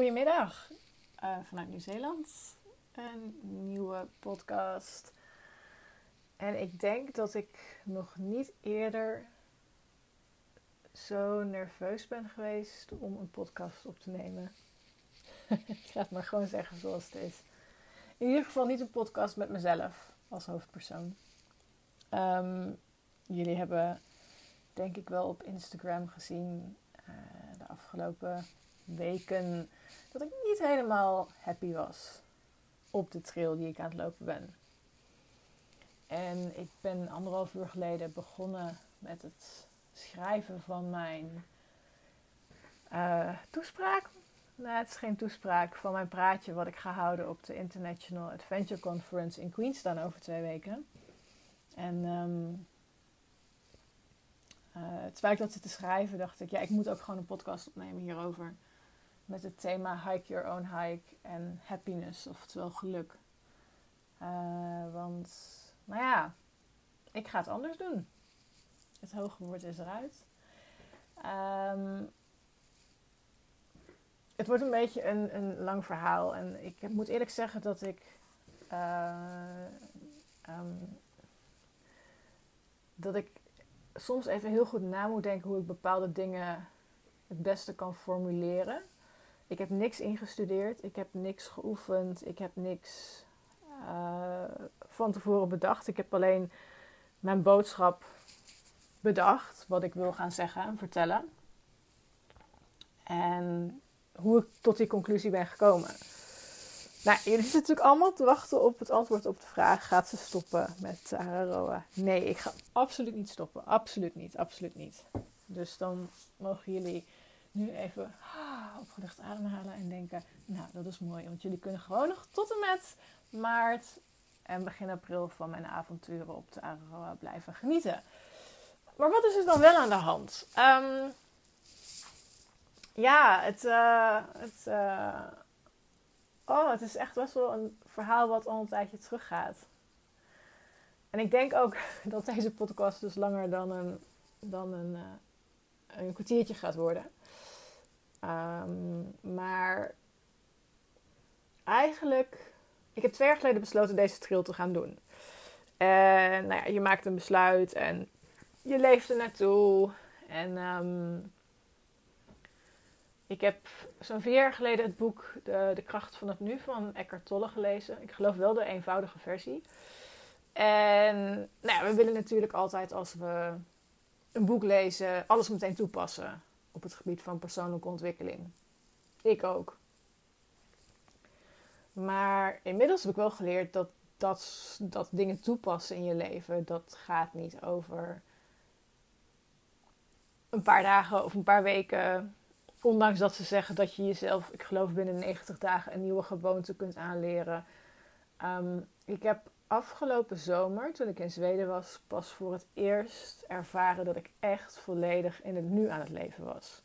Goedemiddag uh, vanuit Nieuw-Zeeland. Een nieuwe podcast. En ik denk dat ik nog niet eerder zo nerveus ben geweest om een podcast op te nemen. ik ga het maar gewoon zeggen zoals het is. In ieder geval niet een podcast met mezelf als hoofdpersoon. Um, jullie hebben denk ik wel op Instagram gezien uh, de afgelopen weken dat ik niet helemaal happy was op de trail die ik aan het lopen ben. En ik ben anderhalf uur geleden begonnen met het schrijven van mijn uh, toespraak. Nou, het is geen toespraak van mijn praatje wat ik ga houden op de International Adventure Conference in Queenstown over twee weken. En um, uh, terwijl ik dat zit te schrijven, dacht ik, ja, ik moet ook gewoon een podcast opnemen hierover met het thema Hike Your Own Hike en happiness, oftewel geluk. Uh, want, nou ja, ik ga het anders doen. Het hoge woord is eruit. Um, het wordt een beetje een, een lang verhaal. En ik moet eerlijk zeggen dat ik. Uh, um, dat ik soms even heel goed na moet denken hoe ik bepaalde dingen het beste kan formuleren. Ik heb niks ingestudeerd, ik heb niks geoefend, ik heb niks uh, van tevoren bedacht. Ik heb alleen mijn boodschap bedacht, wat ik wil gaan zeggen en vertellen. En hoe ik tot die conclusie ben gekomen. Nou, jullie zitten natuurlijk allemaal te wachten op het antwoord op de vraag: gaat ze stoppen met Roa? Nee, ik ga absoluut niet stoppen. Absoluut niet, absoluut niet. Dus dan mogen jullie nu even opgelucht ademhalen en denken: Nou, dat is mooi, want jullie kunnen gewoon nog tot en met maart en begin april van mijn avonturen op de Aroa blijven genieten. Maar wat is er dan wel aan de hand? Um, ja, het, uh, het, uh, oh, het is echt best wel een verhaal wat al een tijdje teruggaat. En ik denk ook dat deze podcast dus langer dan een, dan een, uh, een kwartiertje gaat worden. Um, maar eigenlijk, ik heb twee jaar geleden besloten deze trail te gaan doen. En nou ja, je maakt een besluit en je leeft er naartoe. En um, ik heb zo'n vier jaar geleden het boek de, de Kracht van het Nu van Eckhart Tolle gelezen. Ik geloof wel de eenvoudige versie. En nou ja, we willen natuurlijk altijd als we een boek lezen, alles meteen toepassen op het gebied van persoonlijke ontwikkeling. Ik ook. Maar inmiddels heb ik wel geleerd dat, dat, dat dingen toepassen in je leven, dat gaat niet over een paar dagen of een paar weken ondanks dat ze zeggen dat je jezelf, ik geloof binnen 90 dagen, een nieuwe gewoonte kunt aanleren. Um, ik heb afgelopen zomer, toen ik in Zweden was, pas voor het eerst ervaren dat ik echt volledig in het nu aan het leven was.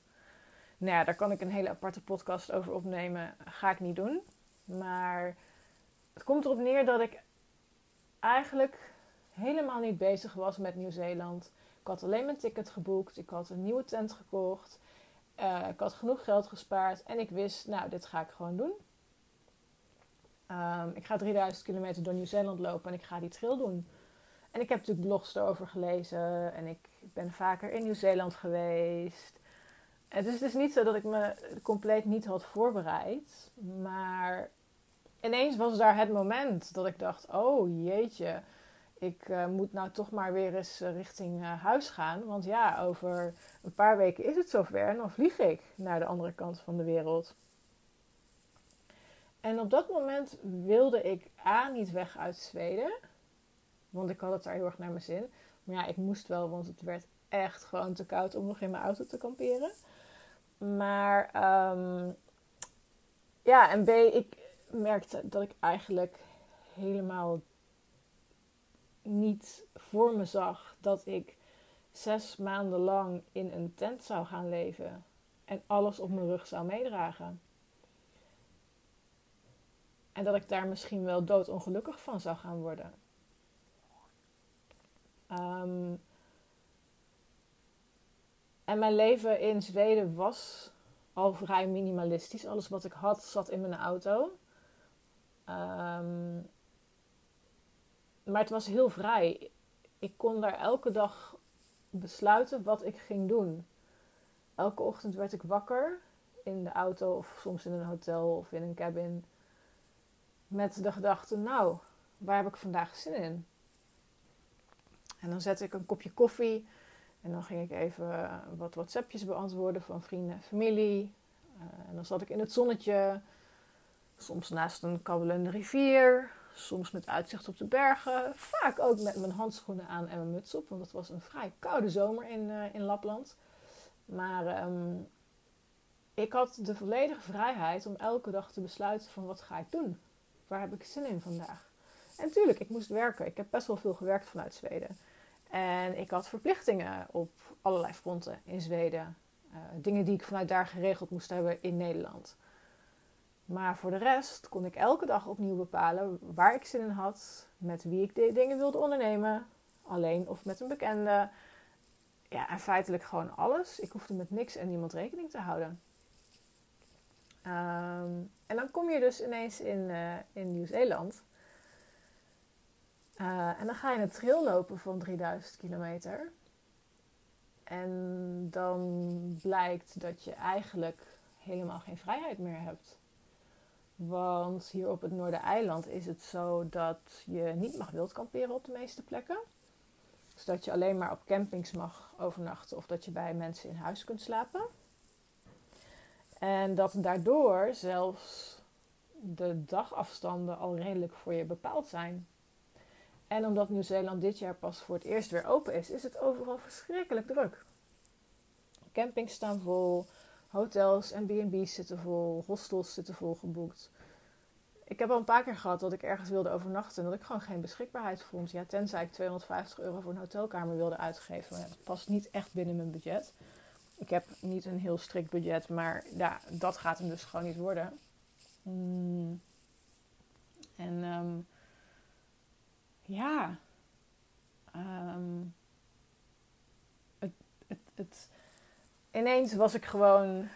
Nou ja, daar kan ik een hele aparte podcast over opnemen. Ga ik niet doen. Maar het komt erop neer dat ik eigenlijk helemaal niet bezig was met Nieuw-Zeeland. Ik had alleen mijn ticket geboekt. Ik had een nieuwe tent gekocht. Uh, ik had genoeg geld gespaard en ik wist, nou, dit ga ik gewoon doen. Um, ik ga 3000 kilometer door Nieuw-Zeeland lopen en ik ga die trail doen. En ik heb natuurlijk blogs erover gelezen en ik ben vaker in Nieuw-Zeeland geweest. Dus het is niet zo dat ik me compleet niet had voorbereid. Maar ineens was daar het moment dat ik dacht: oh jeetje, ik uh, moet nou toch maar weer eens uh, richting uh, huis gaan. Want ja, over een paar weken is het zover en dan vlieg ik naar de andere kant van de wereld. En op dat moment wilde ik A niet weg uit Zweden. Want ik had het daar heel erg naar mijn zin. Maar ja, ik moest wel, want het werd echt gewoon te koud om nog in mijn auto te kamperen. Maar um, ja, en B, ik merkte dat ik eigenlijk helemaal niet voor me zag dat ik zes maanden lang in een tent zou gaan leven en alles op mijn rug zou meedragen. En dat ik daar misschien wel doodongelukkig van zou gaan worden. Um, en mijn leven in Zweden was al vrij minimalistisch. Alles wat ik had zat in mijn auto. Ehm, maar het was heel vrij. Ik kon daar elke dag besluiten wat ik ging doen. Elke ochtend werd ik wakker in de auto of soms in een hotel of in een cabin. Met de gedachte, nou, waar heb ik vandaag zin in? En dan zette ik een kopje koffie en dan ging ik even wat WhatsAppjes beantwoorden van vrienden en familie. Uh, en dan zat ik in het zonnetje, soms naast een kabbelende rivier, soms met uitzicht op de bergen. Vaak ook met mijn handschoenen aan en mijn muts op, want het was een vrij koude zomer in, uh, in Lapland. Maar um, ik had de volledige vrijheid om elke dag te besluiten van wat ga ik doen? Waar heb ik zin in vandaag? En tuurlijk, ik moest werken. Ik heb best wel veel gewerkt vanuit Zweden. En ik had verplichtingen op allerlei fronten in Zweden. Uh, dingen die ik vanuit daar geregeld moest hebben in Nederland. Maar voor de rest kon ik elke dag opnieuw bepalen waar ik zin in had, met wie ik dingen wilde ondernemen, alleen of met een bekende. Ja, en feitelijk gewoon alles. Ik hoefde met niks en niemand rekening te houden. Um, en dan kom je dus ineens in, uh, in Nieuw-Zeeland. Uh, en dan ga je een trail lopen van 3000 kilometer. En dan blijkt dat je eigenlijk helemaal geen vrijheid meer hebt. Want hier op het Noordereiland is het zo dat je niet mag wild kamperen op de meeste plekken. Dus dat je alleen maar op campings mag overnachten of dat je bij mensen in huis kunt slapen. En dat daardoor zelfs de dagafstanden al redelijk voor je bepaald zijn. En omdat Nieuw-Zeeland dit jaar pas voor het eerst weer open is, is het overal verschrikkelijk druk. Campings staan vol, hotels en B&B's zitten vol, hostels zitten vol geboekt. Ik heb al een paar keer gehad dat ik ergens wilde overnachten en dat ik gewoon geen beschikbaarheid vond. Ja, tenzij ik 250 euro voor een hotelkamer wilde uitgeven. Maar dat past niet echt binnen mijn budget. Ik heb niet een heel strikt budget, maar ja, dat gaat hem dus gewoon niet worden. Mm. En um, ja, um, het, het, het, ineens was ik gewoon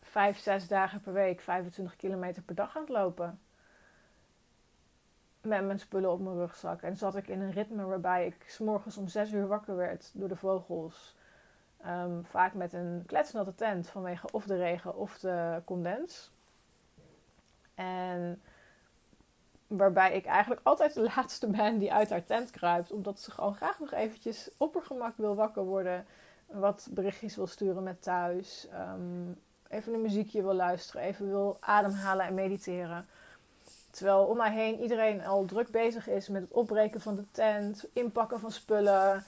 vijf, zes dagen per week, 25 kilometer per dag aan het lopen. Met mijn spullen op mijn rugzak. En zat ik in een ritme waarbij ik s'morgens om zes uur wakker werd door de vogels. Um, vaak met een kletsnatte tent vanwege of de regen of de condens. En waarbij ik eigenlijk altijd de laatste ben die uit haar tent kruipt. Omdat ze gewoon graag nog eventjes oppergemak wil wakker worden. Wat berichtjes wil sturen met thuis. Um, even een muziekje wil luisteren. Even wil ademhalen en mediteren. Terwijl om mij heen iedereen al druk bezig is met het opbreken van de tent. Inpakken van spullen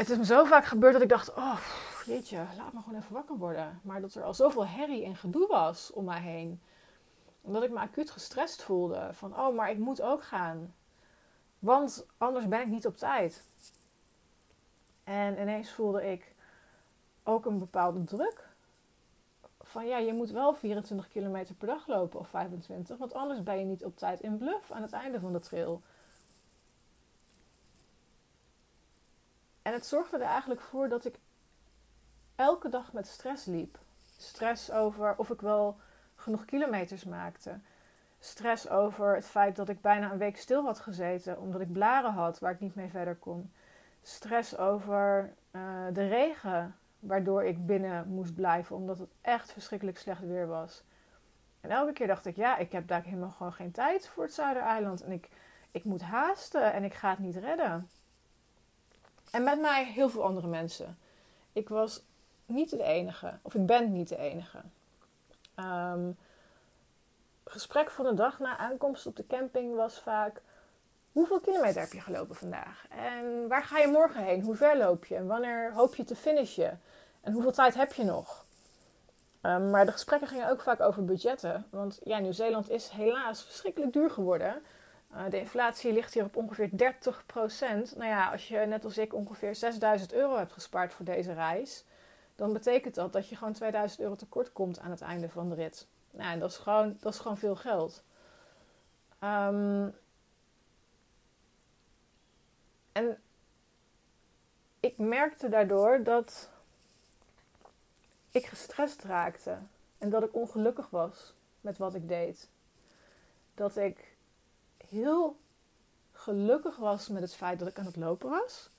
het is me zo vaak gebeurd dat ik dacht: oh, jeetje, laat me gewoon even wakker worden. Maar dat er al zoveel herrie en gedoe was om mij heen. Omdat ik me acuut gestrest voelde. Van, oh, maar ik moet ook gaan. Want anders ben ik niet op tijd. En ineens voelde ik ook een bepaalde druk. Van ja, je moet wel 24 kilometer per dag lopen of 25. Want anders ben je niet op tijd in bluff aan het einde van de trail. En het zorgde er eigenlijk voor dat ik elke dag met stress liep. Stress over of ik wel genoeg kilometers maakte. Stress over het feit dat ik bijna een week stil had gezeten omdat ik blaren had waar ik niet mee verder kon. Stress over uh, de regen waardoor ik binnen moest blijven omdat het echt verschrikkelijk slecht weer was. En elke keer dacht ik, ja, ik heb daar helemaal gewoon geen tijd voor het Zuidereiland. En ik, ik moet haasten en ik ga het niet redden. En met mij heel veel andere mensen. Ik was niet de enige, of ik ben niet de enige. Um, gesprek van de dag na aankomst op de camping was vaak: hoeveel kilometer heb je gelopen vandaag? En waar ga je morgen heen? Hoe ver loop je? En wanneer hoop je te finishen? En hoeveel tijd heb je nog? Um, maar de gesprekken gingen ook vaak over budgetten. Want ja, Nieuw-Zeeland is helaas verschrikkelijk duur geworden. Uh, de inflatie ligt hier op ongeveer 30% Nou ja, als je net als ik ongeveer 6000 euro hebt gespaard voor deze reis, dan betekent dat dat je gewoon 2000 euro tekort komt aan het einde van de rit. Nou, en dat is gewoon, dat is gewoon veel geld. Um, en ik merkte daardoor dat ik gestrest raakte en dat ik ongelukkig was met wat ik deed. Dat ik heel gelukkig was met het feit dat ik aan het lopen was.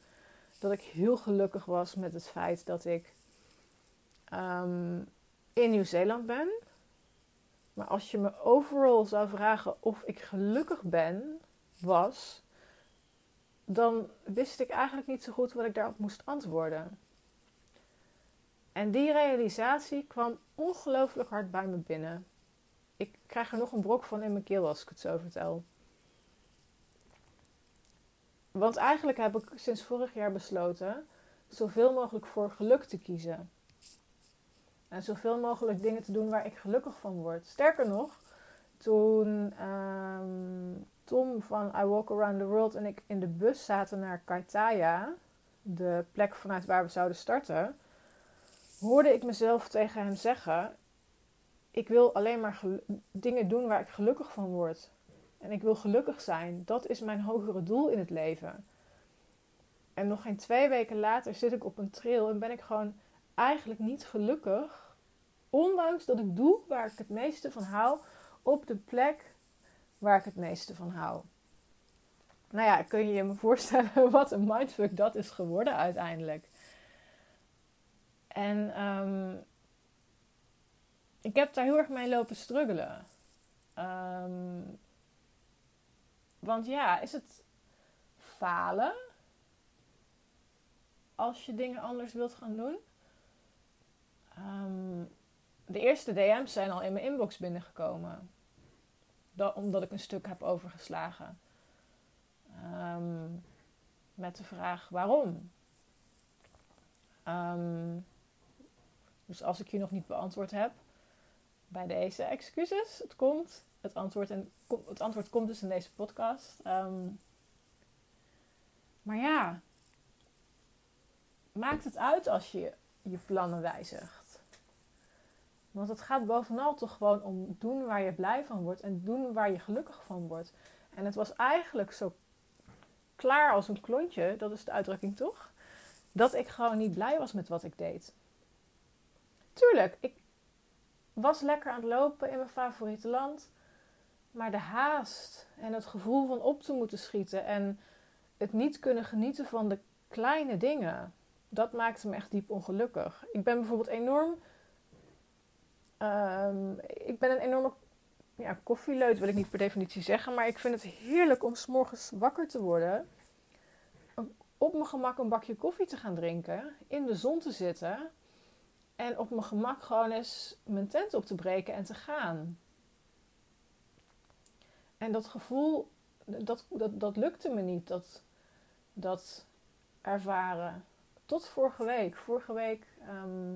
Dat ik heel gelukkig was met het feit dat ik ehm, in Nieuw-Zeeland ben. Maar als je me overal zou vragen of ik gelukkig ben, was, dan wist ik eigenlijk niet zo goed wat ik daarop moest antwoorden. En die realisatie kwam ongelooflijk hard bij me binnen. Ik krijg er nog een brok van in mijn keel als ik het zo vertel. Want eigenlijk heb ik sinds vorig jaar besloten zoveel mogelijk voor geluk te kiezen. En zoveel mogelijk dingen te doen waar ik gelukkig van word. Sterker nog, toen ehm, Tom van I Walk Around the World en ik in de bus zaten naar Kaitaya, de plek vanuit waar we zouden starten, hoorde ik mezelf tegen hem zeggen: Ik wil alleen maar dingen doen waar ik gelukkig van word. En ik wil gelukkig zijn. Dat is mijn hogere doel in het leven. En nog geen twee weken later zit ik op een trail en ben ik gewoon eigenlijk niet gelukkig. Ondanks dat ik doe waar ik het meeste van hou, op de plek waar ik het meeste van hou. Nou ja, kun je je me voorstellen wat een mindfuck dat is geworden uiteindelijk. En um, ik heb daar heel erg mee lopen struggelen. Um, want ja, is het falen als je dingen anders wilt gaan doen? Um, de eerste DM's zijn al in mijn inbox binnengekomen. Dat, omdat ik een stuk heb overgeslagen. Um, met de vraag waarom. Um, dus als ik je nog niet beantwoord heb, bij deze excuses. Het komt. Het antwoord, en, het antwoord komt dus in deze podcast. Um, maar ja, maakt het uit als je je plannen wijzigt. Want het gaat bovenal toch gewoon om doen waar je blij van wordt en doen waar je gelukkig van wordt. En het was eigenlijk zo klaar als een klontje, dat is de uitdrukking toch? Dat ik gewoon niet blij was met wat ik deed. Tuurlijk, ik was lekker aan het lopen in mijn favoriete land. Maar de haast en het gevoel van op te moeten schieten en het niet kunnen genieten van de kleine dingen, dat maakte me echt diep ongelukkig. Ik ben bijvoorbeeld enorm. Um, ik ben een enorme ja, koffieleut, wil ik niet per definitie zeggen, maar ik vind het heerlijk om s'morgens wakker te worden. Op mijn gemak een bakje koffie te gaan drinken, in de zon te zitten en op mijn gemak gewoon eens mijn tent op te breken en te gaan. En dat gevoel, dat, dat, dat lukte me niet, dat, dat ervaren. Tot vorige week. Vorige week ehm,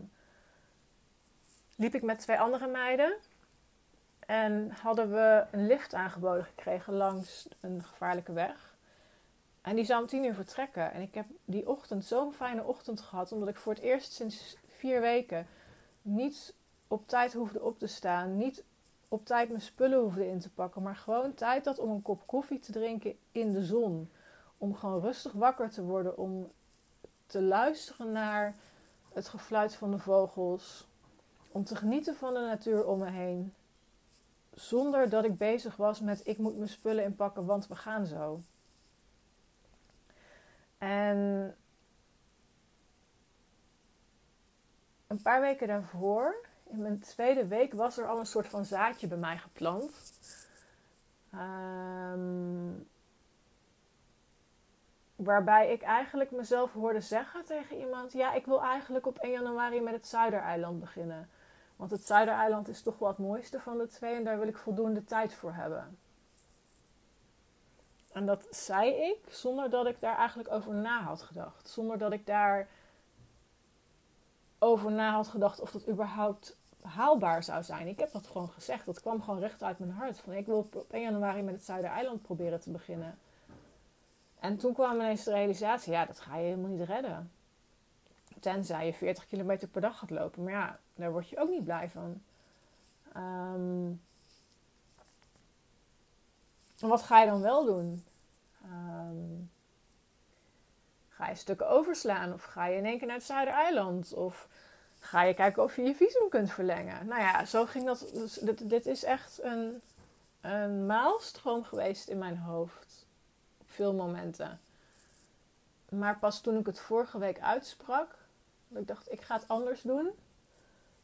liep ik met twee andere meiden. En hadden we een lift aangeboden gekregen langs een gevaarlijke weg. En die zou om tien uur vertrekken. En ik heb die ochtend zo'n fijne ochtend gehad. Omdat ik voor het eerst sinds vier weken niet op tijd hoefde op te staan. Niet op tijd mijn spullen hoefde in te pakken. Maar gewoon tijd had om een kop koffie te drinken in de zon. Om gewoon rustig wakker te worden. Om te luisteren naar het gefluit van de vogels. Om te genieten van de natuur om me heen. Zonder dat ik bezig was met ik moet mijn spullen inpakken, want we gaan zo. En een paar weken daarvoor, in mijn tweede week, was er al een soort van zaadje bij mij geplant. Um, waarbij ik eigenlijk mezelf hoorde zeggen tegen iemand: Ja, ik wil eigenlijk op 1 januari met het Zuidereiland beginnen. Want het Zuidereiland is toch wel het mooiste van de twee en daar wil ik voldoende tijd voor hebben. En dat zei ik zonder dat ik daar eigenlijk over na had gedacht. Zonder dat ik daar over na had gedacht of dat überhaupt haalbaar zou zijn. Ik heb dat gewoon gezegd. Dat kwam gewoon recht uit mijn hart. Van ik wil op 1 januari met het Zuidereiland proberen te beginnen. En toen kwam ineens de realisatie, ja, dat ga je helemaal niet redden. Tenzij je 40 kilometer per dag gaat lopen. Maar ja, daar word je ook niet blij van. Um, wat ga je dan wel doen? Um, ga je stukken overslaan? Of ga je in één keer naar het Zuidereiland? Of ga je kijken of je je visum kunt verlengen. Nou ja, zo ging dat. Dus dit, is echt een, een maalstroom geweest in mijn hoofd. Op veel momenten. Maar pas toen ik het vorige week uitsprak, dat ik dacht, ik ga het anders doen.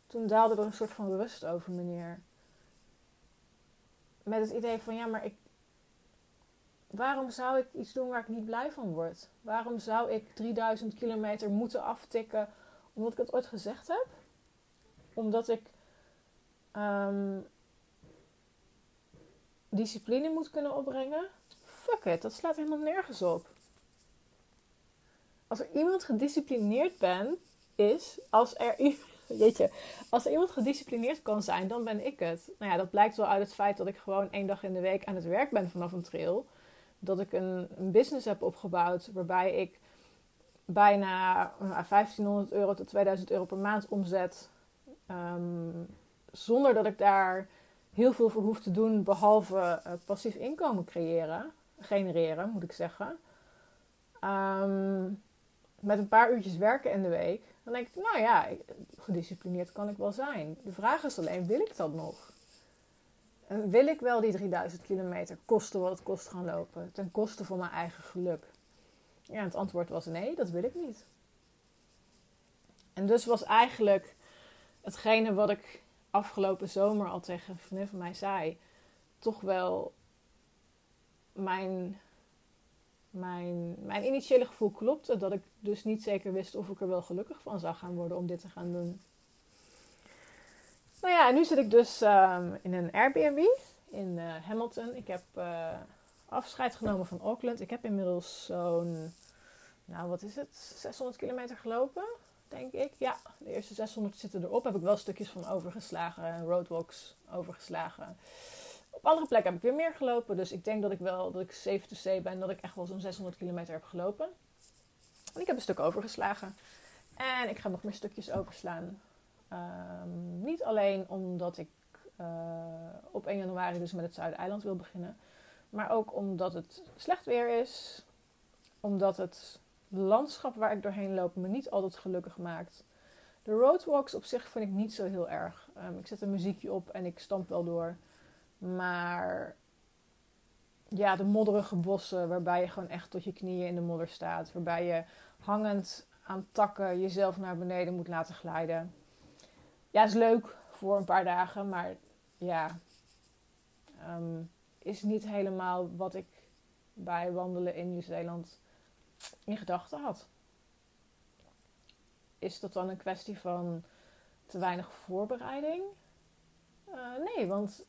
Toen daalde er een soort van rust over me neer. Met het idee van, ja, maar ik, waarom zou ik iets doen waar ik niet blij van word? Waarom zou ik 3000 kilometer moeten aftikken omdat ik het ooit gezegd heb? Omdat ik ehm, discipline moet kunnen opbrengen? Fuck it, dat slaat helemaal nergens op. Als er iemand gedisciplineerd ben, is, als er, jeetje, als er iemand gedisciplineerd kan zijn, dan ben ik het. Nou ja, dat blijkt wel uit het feit dat ik gewoon één dag in de week aan het werk ben vanaf een trail dat ik een, een business heb opgebouwd waarbij ik bijna 1500 nou, euro tot 2000 euro per maand omzet. Ehm, zonder dat ik daar heel veel voor hoef te doen, behalve uh, passief inkomen creëren, genereren, moet ik zeggen. Ehm, met een paar uurtjes werken in de week. Dan denk ik, nou ja, gedisciplineerd kan ik wel zijn. De vraag is alleen, wil ik dat nog? wil ik wel die 3000 kilometer kosten wat het kost gaan lopen? Ten koste van mijn eigen geluk? Ja, het antwoord was nee, dat wil ik niet. En dus was eigenlijk hetgene wat ik afgelopen zomer al tegen vriendin van mij zei, toch wel mijn, mijn, mijn initiële gevoel klopte. Dat ik dus niet zeker wist of ik er wel gelukkig van zou gaan worden om dit te gaan doen. Nou ja, en nu zit ik dus ehm, in een Airbnb in uh, Hamilton. Ik heb uh, afscheid genomen van Auckland. Ik heb inmiddels zo'n, nou wat is het, 600 kilometer gelopen, denk ik. Ja, de eerste 600 zitten erop. Heb ik wel stukjes van overgeslagen, roadwalks overgeslagen. Op andere plekken heb ik weer meer gelopen. Dus ik denk dat ik wel, dat ik safe to say ben, dat ik echt wel zo'n 600 kilometer heb gelopen. En ik heb een stuk overgeslagen. En ik ga nog meer stukjes overslaan. Um, niet alleen omdat ik uh, op 1 januari dus met het Zuideiland wil beginnen, maar ook omdat het slecht weer is, omdat het landschap waar ik doorheen loop me niet altijd gelukkig maakt. De roadwalks op zich vind ik niet zo heel erg. Um, ik zet een muziekje op en ik stamp wel door. Maar ja, de modderige bossen waarbij je gewoon echt tot je knieën in de modder staat. Waarbij je hangend aan takken jezelf naar beneden moet laten glijden ja, is leuk voor een paar dagen, maar ja, um, is niet helemaal wat ik bij wandelen in Nieuw-Zeeland in gedachten had. Is dat dan een kwestie van te weinig voorbereiding? Uh, nee, want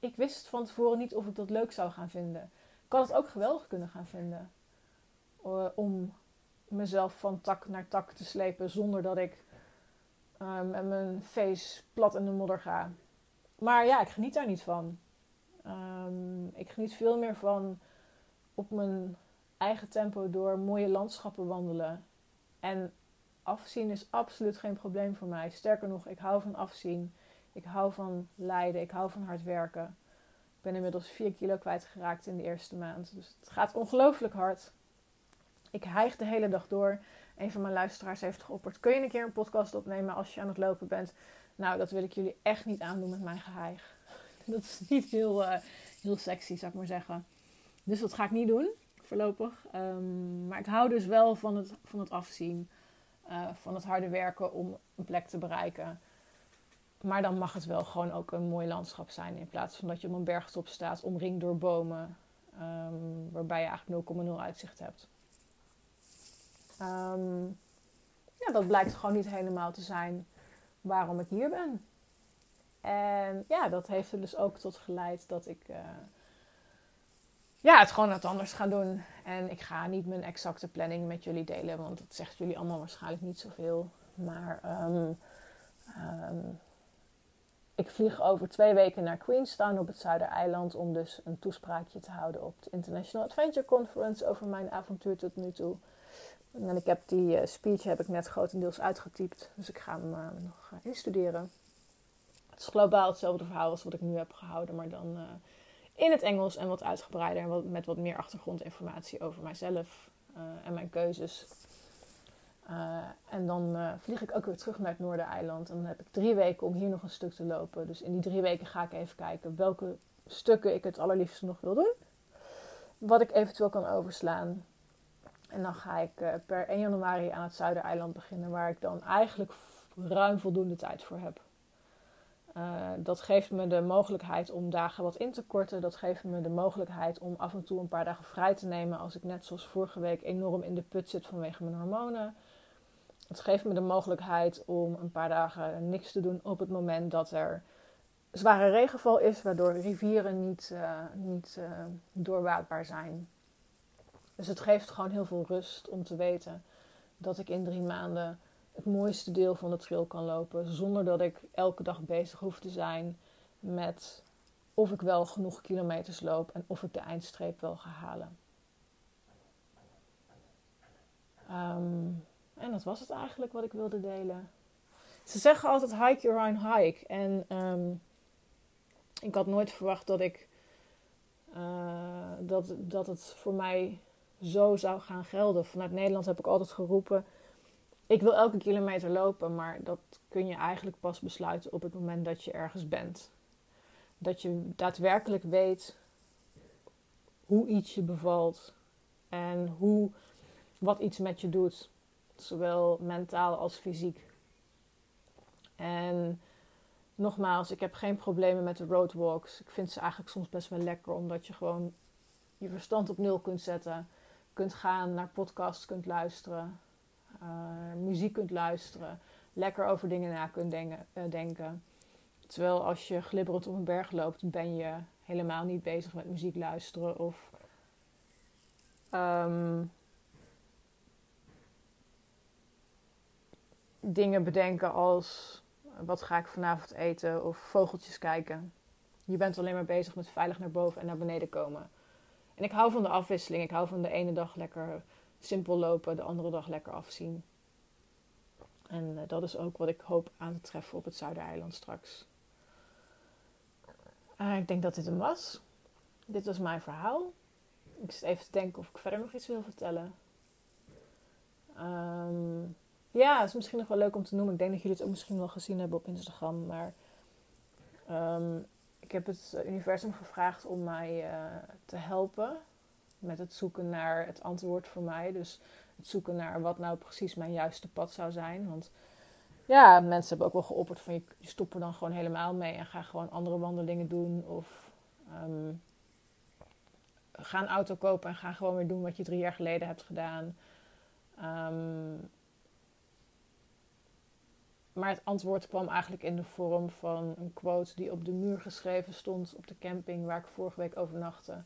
ik wist van tevoren niet of ik dat leuk zou gaan vinden. Ik had het ook geweldig kunnen gaan vinden. Uh, om mezelf van tak naar tak te slepen zonder dat ik um, en mijn face plat in de modder ga. Maar ja, ik geniet daar niet van. Um, ik geniet veel meer van op mijn eigen tempo door mooie landschappen wandelen. En afzien is absoluut geen probleem voor mij. Sterker nog, ik hou van afzien. Ik hou van lijden. Ik hou van hard werken. Ik ben inmiddels 4 kilo kwijtgeraakt in de eerste maand. Dus het gaat ongelooflijk hard. Ik hijg de hele dag door een van mijn luisteraars heeft geopperd: kun je een keer een podcast opnemen als je aan het lopen bent? Nou, dat wil ik jullie echt niet aandoen met mijn geheig. Dat is niet heel, uh, heel sexy, zou ik maar zeggen. Dus dat ga ik niet doen, voorlopig. Um, maar ik hou dus wel van het, van het afzien. Uh, van het harde werken om een plek te bereiken. Maar dan mag het wel gewoon ook een mooi landschap zijn. In plaats van dat je op een bergtop staat, omringd door bomen. Um, waarbij je eigenlijk 0,0 uitzicht hebt. Um, ja, dat blijkt gewoon niet helemaal te zijn waarom ik hier ben. En ja, dat heeft er dus ook tot geleid dat ik uh, ja, het gewoon wat anders ga doen. En ik ga niet mijn exacte planning met jullie delen, want dat zegt jullie allemaal waarschijnlijk niet zoveel. Maar um, um, ik vlieg over twee weken naar Queenstown op het Zuidereiland om dus een toespraakje te houden op de International Adventure Conference over mijn avontuur tot nu toe. En ik heb die uh, speech heb ik net grotendeels uitgetypt. Dus ik ga hem uh, nog uh, instuderen. Het is globaal hetzelfde verhaal als wat ik nu heb gehouden. Maar dan in het Engels en wat uitgebreider. En met wat meer achtergrondinformatie over mijzelf en mijn keuzes. en dan vlieg ik ook weer terug naar het Noordereiland. En dan heb ik drie weken om hier nog een stuk te lopen. Dus in die drie weken ga ik even kijken welke stukken ik het allerliefste nog wil doen. Wat ik eventueel kan overslaan. En dan ga ik per 1 januari aan het Zuidereiland beginnen, waar ik dan eigenlijk ruim voldoende tijd voor heb. Uh, dat geeft me de mogelijkheid om dagen wat in te korten. Dat geeft me de mogelijkheid om af en toe een paar dagen vrij te nemen als ik net zoals vorige week enorm in de put zit vanwege mijn hormonen. Het geeft me de mogelijkheid om een paar dagen niks te doen op het moment dat er zware regenval is, waardoor rivieren niet, uh, niet doorwaadbaar zijn. Dus het geeft gewoon heel veel rust om te weten dat ik in drie maanden het mooiste deel van de trail kan lopen. Zonder dat ik elke dag bezig hoef te zijn met of ik wel genoeg kilometers loop en of ik de eindstreep wel ga halen. Ehm, en dat was het eigenlijk wat ik wilde delen. Ze zeggen altijd hike your own hike. En ehm, ik had nooit verwacht dat ik uh, dat, dat het voor mij zo zou gaan gelden. Vanuit Nederland heb ik altijd geroepen ik wil elke kilometer lopen, maar dat kun je eigenlijk pas besluiten op het moment dat je ergens bent. Dat je daadwerkelijk weet hoe iets je bevalt en hoe, wat iets met je doet, zowel mentaal als fysiek. En nogmaals, ik heb geen problemen met de roadwalks. Ik vind ze eigenlijk soms best wel lekker, omdat je gewoon je verstand op nul kunt zetten, kunt gaan, naar podcasts kunt luisteren uh, muziek kunt luisteren, lekker over dingen na kunt denken, uh, denken. Terwijl als je glibberend op een berg loopt, ben je helemaal niet bezig met muziek luisteren of um, dingen bedenken als wat ga ik vanavond eten of vogeltjes kijken. Je bent alleen maar bezig met veilig naar boven en naar beneden komen. En ik hou van de afwisseling. Ik hou van de ene dag lekker simpel lopen, de andere dag lekker afzien. En uh, dat is ook wat ik hoop aan te treffen op het Zuidereiland straks. Uh, ik denk dat dit hem was. Dit was mijn verhaal. Ik zit even te denken of ik verder nog iets wil vertellen. Um, ja, het is misschien nog wel leuk om te noemen. Ik denk dat jullie het ook misschien wel gezien hebben op Instagram. Maar um, ik heb het universum gevraagd om mij uh, te helpen met het zoeken naar het antwoord voor mij. Dus het zoeken naar wat nou precies mijn juiste pad zou zijn. Want ja, mensen hebben ook wel geopperd van je, je dan gewoon helemaal mee en ga gewoon andere wandelingen doen. Of um, ga een auto kopen en ga gewoon weer doen wat je drie jaar geleden hebt gedaan. Um, maar het antwoord kwam eigenlijk in de vorm van een quote die op de muur geschreven stond op de camping waar ik vorige week overnachtte.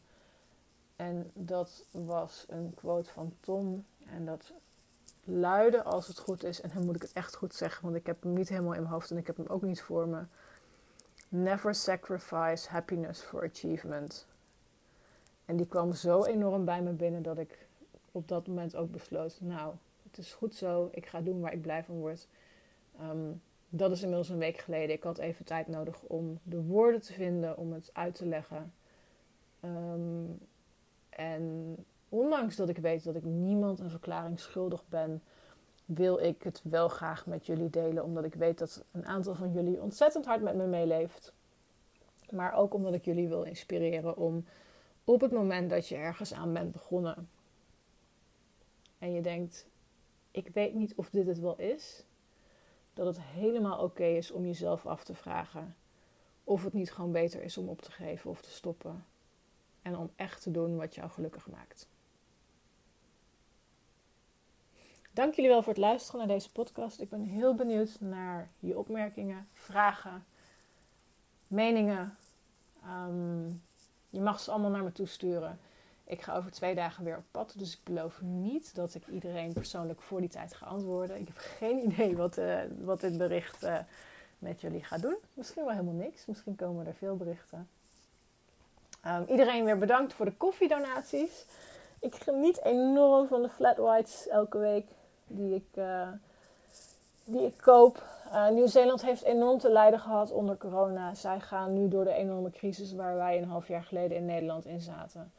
En dat was een quote van Tom. En dat luidde, als het goed is, en dan moet ik het echt goed zeggen, want ik heb hem niet helemaal in mijn hoofd en ik heb hem ook niet voor me. Never sacrifice happiness for achievement. En die kwam zo enorm bij me binnen dat ik op dat moment ook besloot: Nou, het is goed zo, ik ga doen waar ik blij van word. Um, dat is inmiddels een week geleden. Ik had even tijd nodig om de woorden te vinden, om het uit te leggen. Um, en ondanks dat ik weet dat ik niemand een verklaring schuldig ben, wil ik het wel graag met jullie delen. Omdat ik weet dat een aantal van jullie ontzettend hard met me meeleeft. Maar ook omdat ik jullie wil inspireren om op het moment dat je ergens aan bent begonnen. En je denkt, ik weet niet of dit het wel is. Dat het helemaal oké is om jezelf af te vragen of het niet gewoon beter is om op te geven of te stoppen en om echt te doen wat jou gelukkig maakt. Dank jullie wel voor het luisteren naar deze podcast. Ik ben heel benieuwd naar je opmerkingen, vragen, meningen. Ehm, je mag ze allemaal naar me toesturen. Ik ga over twee dagen weer op pad, dus ik beloof niet dat ik iedereen persoonlijk voor die tijd ga antwoorden. Ik heb geen idee wat, uh, wat dit bericht uh, met jullie gaat doen. Misschien wel helemaal niks. Misschien komen er veel berichten. Um, iedereen weer bedankt voor de koffiedonaties. Ik geniet enorm van de flat whites elke week die ik, uh, die ik koop. Nieuw-Zeeland heeft enorm te lijden gehad onder corona. Zij gaan nu door de enorme crisis waar wij een half jaar geleden in Nederland in zaten.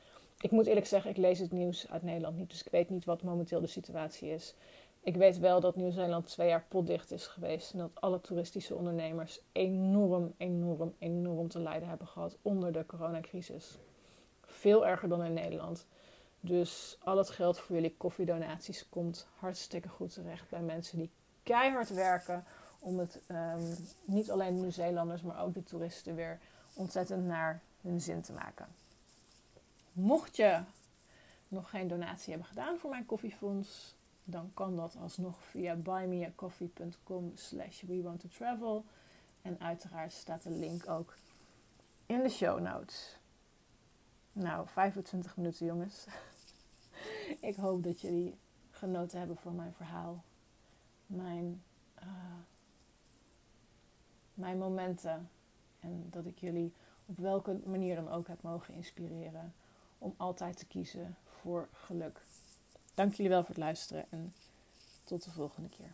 Ik moet eerlijk zeggen, ik lees het nieuws uit Nederland niet, dus ik weet niet wat momenteel de situatie is. Ik weet wel dat Nieuw-Zeeland twee jaar potdicht is geweest en dat alle toeristische ondernemers enorm, enorm, enorm te lijden hebben gehad onder de coronacrisis. Veel erger dan in Nederland. Dus al het geld voor jullie koffiedonaties komt hartstikke goed terecht bij mensen die keihard werken om het um, niet alleen de Nieuw-Zeelanders, maar ook de toeristen weer ontzettend naar hun zin te maken. Mocht je nog geen donatie hebben gedaan voor mijn koffiefonds, dan kan dat alsnog via buymeacoffee.com slash we travel. En uiteraard staat de link ook in de show notes. Nou, 25 minuten jongens. Ik hoop dat jullie genoten hebben van mijn verhaal. Mijn, uh, mijn momenten. En dat ik jullie op welke manier dan ook heb mogen inspireren. Om altijd te kiezen voor geluk. Dank jullie wel voor het luisteren en tot de volgende keer.